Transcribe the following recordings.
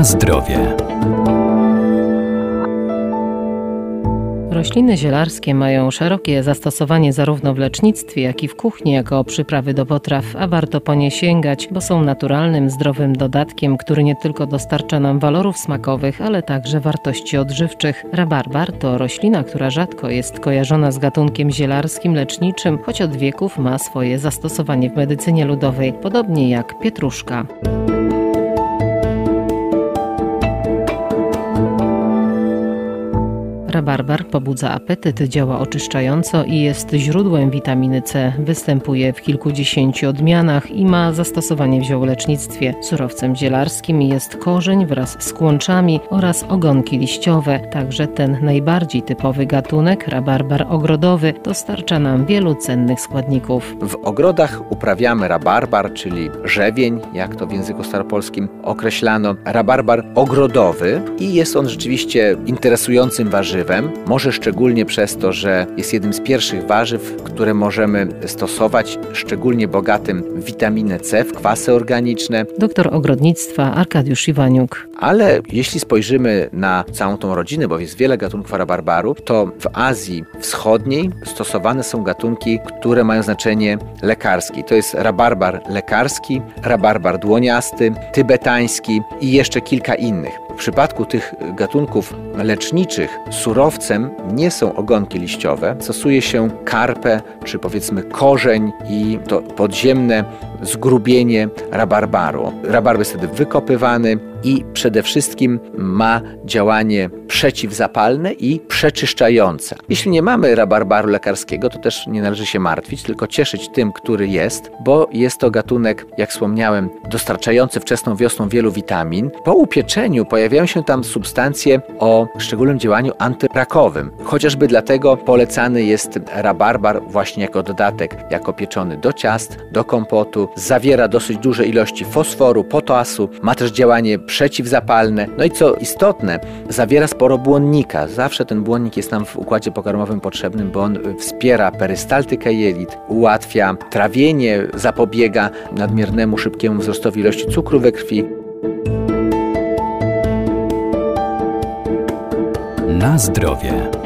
Na zdrowie. Rośliny zielarskie mają szerokie zastosowanie zarówno w lecznictwie, jak i w kuchni jako przyprawy do potraw, a warto po nie sięgać, bo są naturalnym, zdrowym dodatkiem, który nie tylko dostarcza nam walorów smakowych, ale także wartości odżywczych. Rabarbar to roślina, która rzadko jest kojarzona z gatunkiem zielarskim, leczniczym, choć od wieków ma swoje zastosowanie w medycynie ludowej, podobnie jak pietruszka. Rabarbar pobudza apetyt, działa oczyszczająco i jest źródłem witaminy C. Występuje w kilkudziesięciu odmianach i ma zastosowanie w ziołolecznictwie. Surowcem zielarskim jest korzeń wraz z kłączami oraz ogonki liściowe. Także ten najbardziej typowy gatunek, rabarbar ogrodowy, dostarcza nam wielu cennych składników. W ogrodach uprawiamy rabarbar, czyli rzewień, jak to w języku staropolskim określano, rabarbar ogrodowy i jest on rzeczywiście interesującym warzywem może szczególnie przez to, że jest jednym z pierwszych warzyw, które możemy stosować, szczególnie bogatym w witaminę C, w kwasy organiczne. Doktor ogrodnictwa Arkadiusz Iwaniuk. Ale jeśli spojrzymy na całą tą rodzinę, bo jest wiele gatunków rabarbaru, to w Azji Wschodniej stosowane są gatunki, które mają znaczenie lekarskie. To jest rabarbar lekarski, rabarbar dłoniasty, tybetański i jeszcze kilka innych. Przypadku tych gatunków leczniczych surowcem nie są ogonki liściowe, stosuje się karpę czy powiedzmy korzeń i to podziemne zgrubienie rabarbaru. Rabarbar jest wtedy wykopywany i przede wszystkim ma działanie przeciwzapalne i przeczyszczające. Jeśli nie mamy rabarbaru lekarskiego, to też nie należy się martwić, tylko cieszyć tym, który jest, bo jest to gatunek, jak wspomniałem, dostarczający wczesną wiosną wielu witamin. Po upieczeniu pojawiają się tam substancje o szczególnym działaniu antyrakowym. Chociażby dlatego polecany jest rabarbar właśnie jako dodatek, jako pieczony do ciast, do kompotu. Zawiera dosyć duże ilości fosforu, potasu, ma też działanie przeciwzapalne. No i co istotne, zawiera sporo błonnika. Zawsze ten błonnik jest nam w układzie pokarmowym potrzebnym, bo on wspiera perystaltykę jelit, ułatwia trawienie, zapobiega nadmiernemu szybkiemu wzrostowi ilości cukru we krwi. Na zdrowie.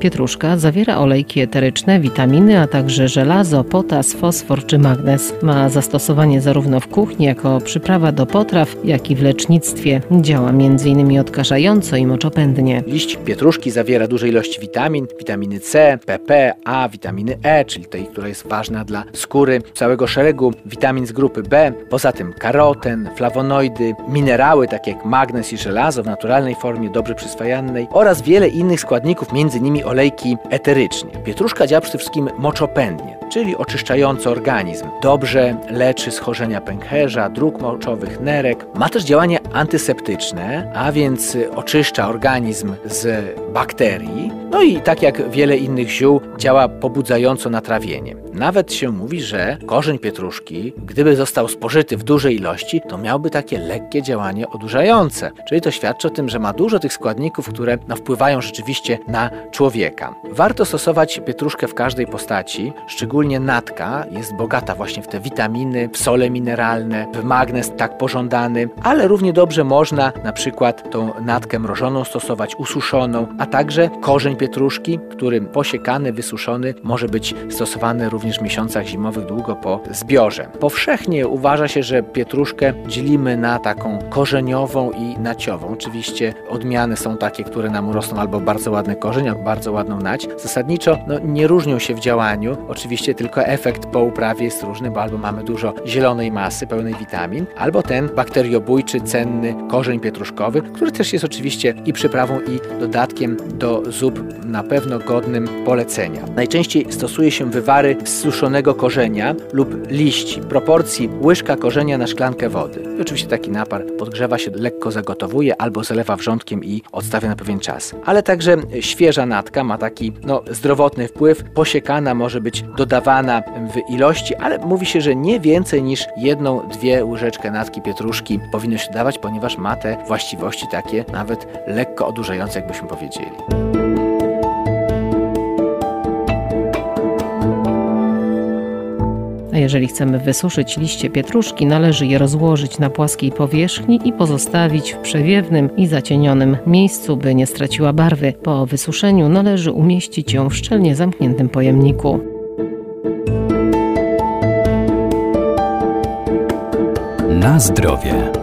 Pietruszka zawiera olejki eteryczne, witaminy, a także żelazo, potas, fosfor czy magnez. Ma zastosowanie zarówno w kuchni jako przyprawa do potraw, jak i w lecznictwie. Działa m.in. odkażająco i moczopędnie. Liść pietruszki zawiera duże ilości witamin, witaminy C, PP, A, witaminy E, czyli tej, która jest ważna dla skóry, całego szeregu witamin z grupy B. Poza tym karoten, flawonoidy, minerały takie jak magnez i żelazo w naturalnej formie, dobrze przyswajalnej oraz wiele innych składników, m.in olejki eterycznie. Pietruszka działa przede wszystkim moczopędnie, czyli oczyszczająco organizm. Dobrze leczy schorzenia pęcherza, dróg moczowych, nerek. Ma też działanie antyseptyczne, a więc oczyszcza organizm z bakterii. No i tak jak wiele innych ziół, działa pobudzająco na trawienie. Nawet się mówi, że korzeń pietruszki, gdyby został spożyty w dużej ilości, to miałby takie lekkie działanie odurzające. Czyli to świadczy o tym, że ma dużo tych składników, które no, wpływają rzeczywiście na człowieka. Warto stosować pietruszkę w każdej postaci, szczególnie natka jest bogata właśnie w te witaminy, w sole mineralne, w magnez tak pożądany, ale równie dobrze można na przykład tą natkę mrożoną stosować, ususzoną, a także korzeń pietruszki, który posiekany, wysuszony może być stosowany również w miesiącach zimowych długo po zbiorze. Powszechnie uważa się, że pietruszkę dzielimy na taką korzeniową i naciową. Oczywiście odmiany są takie, które nam urosną albo bardzo ładny korzeń, albo bardzo ładną nać. Zasadniczo no, nie różnią się w działaniu, oczywiście tylko efekt po uprawie jest różny, bo albo mamy dużo zielonej masy pełnej witamin, albo ten bakteriobójczy, cenny korzeń pietruszkowy, który też jest oczywiście i przyprawą, i dodatkiem do zup na pewno godnym polecenia. Najczęściej stosuje się wywary z suszonego korzenia lub liści, proporcji łyżka korzenia na szklankę wody. I oczywiście taki napar podgrzewa się, lekko zagotowuje albo zalewa wrzątkiem i odstawia na pewien czas. Ale także świeża natka ma taki no, zdrowotny wpływ. Posiekana może być dodawana w ilości, ale mówi się, że nie więcej niż jedną, dwie łyżeczkę natki pietruszki powinno się dawać, ponieważ ma te właściwości takie nawet lekko odurzające, jakbyśmy powiedzieli. A jeżeli chcemy wysuszyć liście pietruszki, należy je rozłożyć na płaskiej powierzchni i pozostawić w przewiewnym i zacienionym miejscu, by nie straciła barwy. Po wysuszeniu należy umieścić ją w szczelnie zamkniętym pojemniku. Na zdrowie.